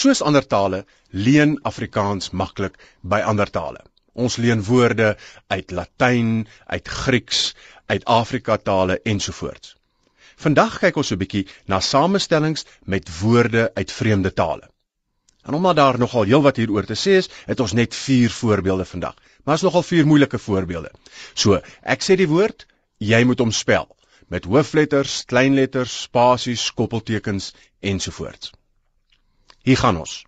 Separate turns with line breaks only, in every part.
Soos ander tale leen Afrikaans maklik by ander tale. Ons leen woorde uit Latyn, uit Grieks, uit Afrika tale ensovoorts. Vandag kyk ons 'n bietjie na samestellings met woorde uit vreemde tale. En omdat daar nogal heelwat hieroor te sê is, het ons net 4 voorbeelde vandag. Maar is nogal 4 moeilike voorbeelde. So, ek sê die woord, jy moet hom spel met hoofletters, kleinletters, spasies, koppeltekens ensovoorts. Hier gaan ons.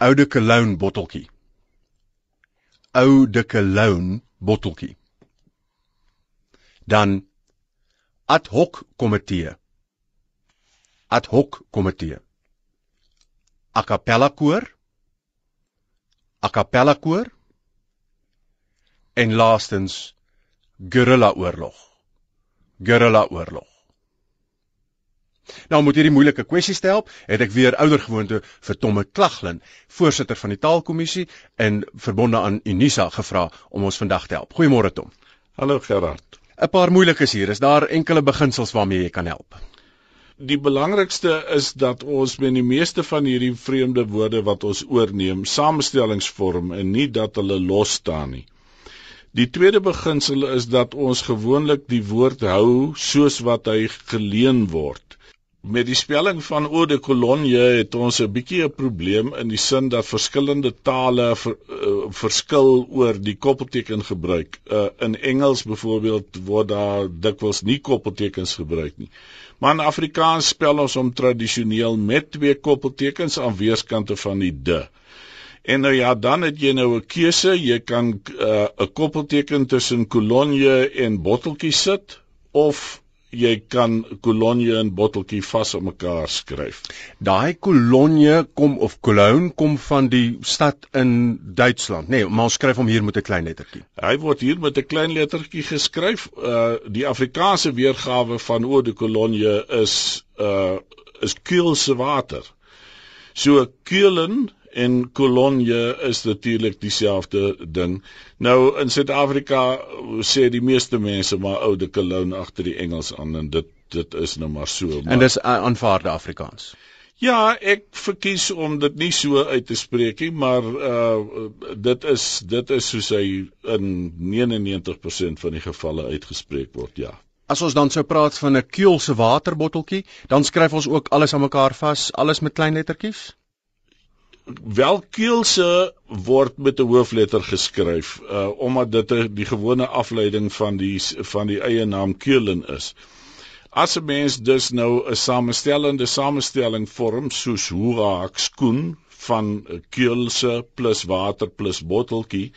Oude cologne botteltjie. Oude cologne botteltjie. Dan ad hoc komitee. Ad hoc komitee. A cappella koor. A cappella koor. En laastens guerrilla oorlog. Guerrilla oorlog. Nou moet hierdie moeilike kwessies help, het ek weer oudergewoonte vir Tomme Klaglin, voorsitter van die taalkommissie en verbonde aan Unisa gevra om ons vandag te help. Goeiemôre Tom.
Hallo Gerard.
'n Paar moeilikes hier. Is daar enkele beginsels waarmee jy kan help?
Die belangrikste is dat ons met die meeste van hierdie vreemde woorde wat ons oorneem, samestellingsvorm en nie dat hulle los staan nie. Die tweede beginsel is dat ons gewoonlik die woord hou soos wat hy geleen word met die spelling van eau de cologne het ons 'n bietjie 'n probleem in die sin dat verskillende tale ver, uh, verskil oor die koppelteken gebruik. Uh, in Engels byvoorbeeld word daar dikwels nie koppeltekens gebruik nie. Maar in Afrikaans spel ons hom tradisioneel met twee koppeltekens aan weerskante van die de. En nou ja, dan het jy nou 'n keuse, jy kan 'n uh, koppelteken tussen cologne en botteltjie sit of jy kan kolonje en botteltjie vas op mekaar skryf.
Daai kolonje kom of Cologne kom van die stad in Duitsland, nê, nee, maar ons skryf hom hier met 'n klein lettertjie.
Hy word hier met 'n klein lettertjie geskryf. Uh die Afrikaanse weergawe van oor die kolonje is uh is Keelse water. So Keulen en Cologne is natuurlik dieselfde ding. Nou in Suid-Afrika sê die meeste mense maar oude Cologne agter die Engels aan en dit dit is nou maar so. Maar,
en dis aanvaarde Afrikaans.
Ja, ek verkies om dit nie so uit te spreek nie, maar uh dit is dit is soos hy in 99% van die gevalle uitgespreek word, ja.
As ons dan sou praat van 'n keelse waterbotteltjie, dan skryf ons ook alles aan mekaar vas, alles met klein lettertjies?
Welkeelse word met 'n hoofletter geskryf uh omdat dit die gewone afleiding van die van die eie naam Keulen is. As 'n mens dus nou 'n samestellende samestelling vorm soos hoera skoen van keelse plus water plus botteltjie,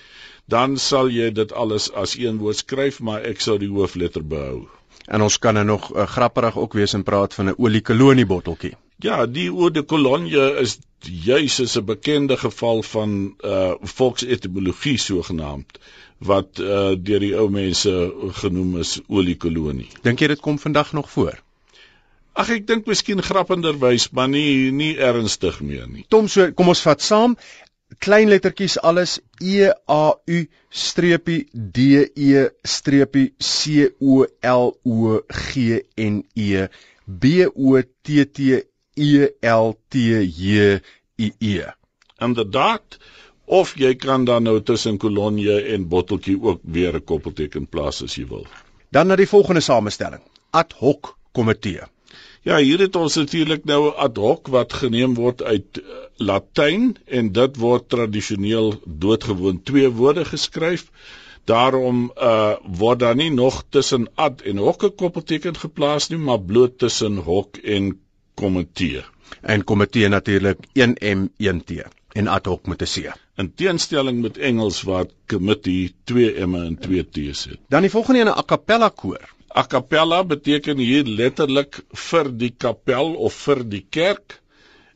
dan sal jy dit alles as een woord skryf, maar ek sou die hoofletter behou.
En ons kan nou nog uh, grapperig ook wees en praat van 'n oliekolonie botteltjie.
Ja, die eau de cologne is juis is 'n bekende geval van uh volksetimologie sogenaamd wat uh deur die ou mense genoem is oliekolonie.
Dink jy dit kom vandag nog voor?
Ag ek dink miskien grappenderwys, maar nie nie ernstig meer nie.
Tom, so kom ons vat saam klein lettertjies alles E A U streepie D E streepie C O L O G N E B O T T E L T J I E.
Inderdaad of jy kan dan nou tussen kolonje en botteltjie ook weer 'n koppelteken plaas as jy wil.
Dan na die volgende samestelling. Ad hoc komitee.
Ja, hier het ons natuurlik nou ad hoc wat geneem word uit uh, Latyn en dit word tradisioneel doodgewoon twee woorde geskryf. Daarom uh word daar nie nog tussen ad en hoc 'n koppelteken geplaas nie, maar bloot tussen hoc en komitee.
En komitee natuurlik 1M1T en ad hoc met 'n C.
In teenstelling met Engels waar committee 2 M'e en 2 T'se het.
Dan die volgende een 'n a cappella koor.
A cappella beteken hier letterlik vir die kapel of vir die kerk.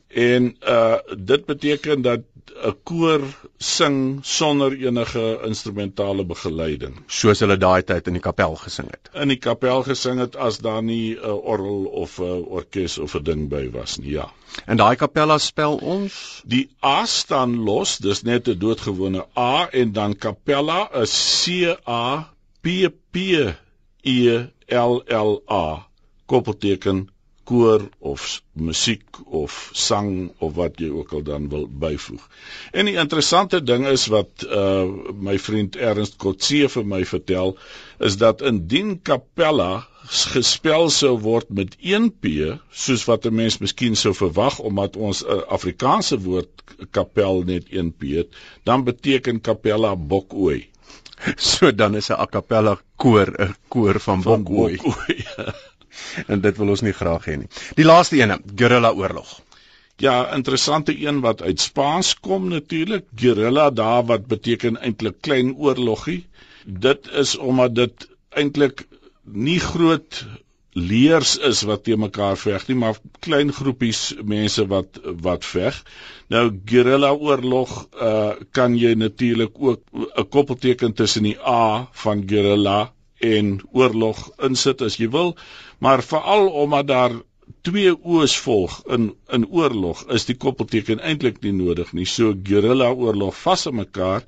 En uh dit beteken dat 'n koor sing sonder enige instrumentale begeleiding
soos hulle daai tyd in die kapel gesing het.
In die kapel gesing het as daar nie 'n orgel of 'n orkes of 'n ding by was nie. Ja.
En daai kapella spel ons
die A staan los, dis net 'n doodgewone A en dan kapella is C A P P E L L A koppelteken koor of musiek of sang of wat jy ook al dan wil byvoeg. En die interessante ding is wat uh my vriend Ernst Kotse vir my vertel is dat indien Capella gespel sou word met 1 p soos wat 'n mens miskien sou verwag omdat ons 'n uh, Afrikaanse woord kapel net 1 p het, dan beteken Capella bokooi.
So dan is 'n a cappella koor 'n koor van, van bokooi. bokooi. en dit wil ons nie graag hê nie. Die laaste ene, guerrilla oorlog.
Ja, interessante een wat uit Spaans kom natuurlik, guerrilla daar wat beteken eintlik klein oorloggie. Dit is omdat dit eintlik nie groot leers is wat te mekaar veg nie, maar klein groepies mense wat wat veg. Nou guerrilla oorlog uh kan jy natuurlik ook 'n koppelteken tussen die A van guerrilla en oorlog insit as jy wil, maar veral omdat daar twee oos volg in in oorlog is die koppelteken eintlik nie nodig nie. So guerrilla oorlog vas aan mekaar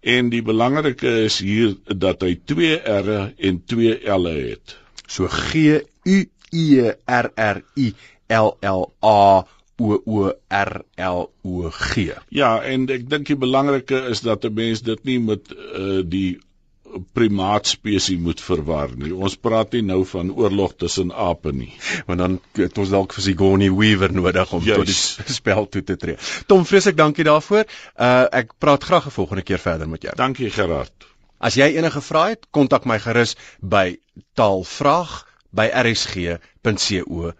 en die belangrike is hier dat hy twee R'e en twee L'e het.
So G U E R R I L L A O O R L O G.
Ja, en ek dink die belangrike is dat 'n mens dit nie met uh, die primaatspesie moet verwar nie. Ons praat nie nou van oorlog tussen ape nie.
Want dan het ons dalk vir Sigourney Weaver nodig om Juist. tot die spel toe te tree. Tom, vreeslik dankie daarvoor. Uh ek praat graag 'n volgende keer verder met jou.
Dankie Gerard.
As jy enige vrae het, kontak my gerus by taalvraag by rsg.co.za.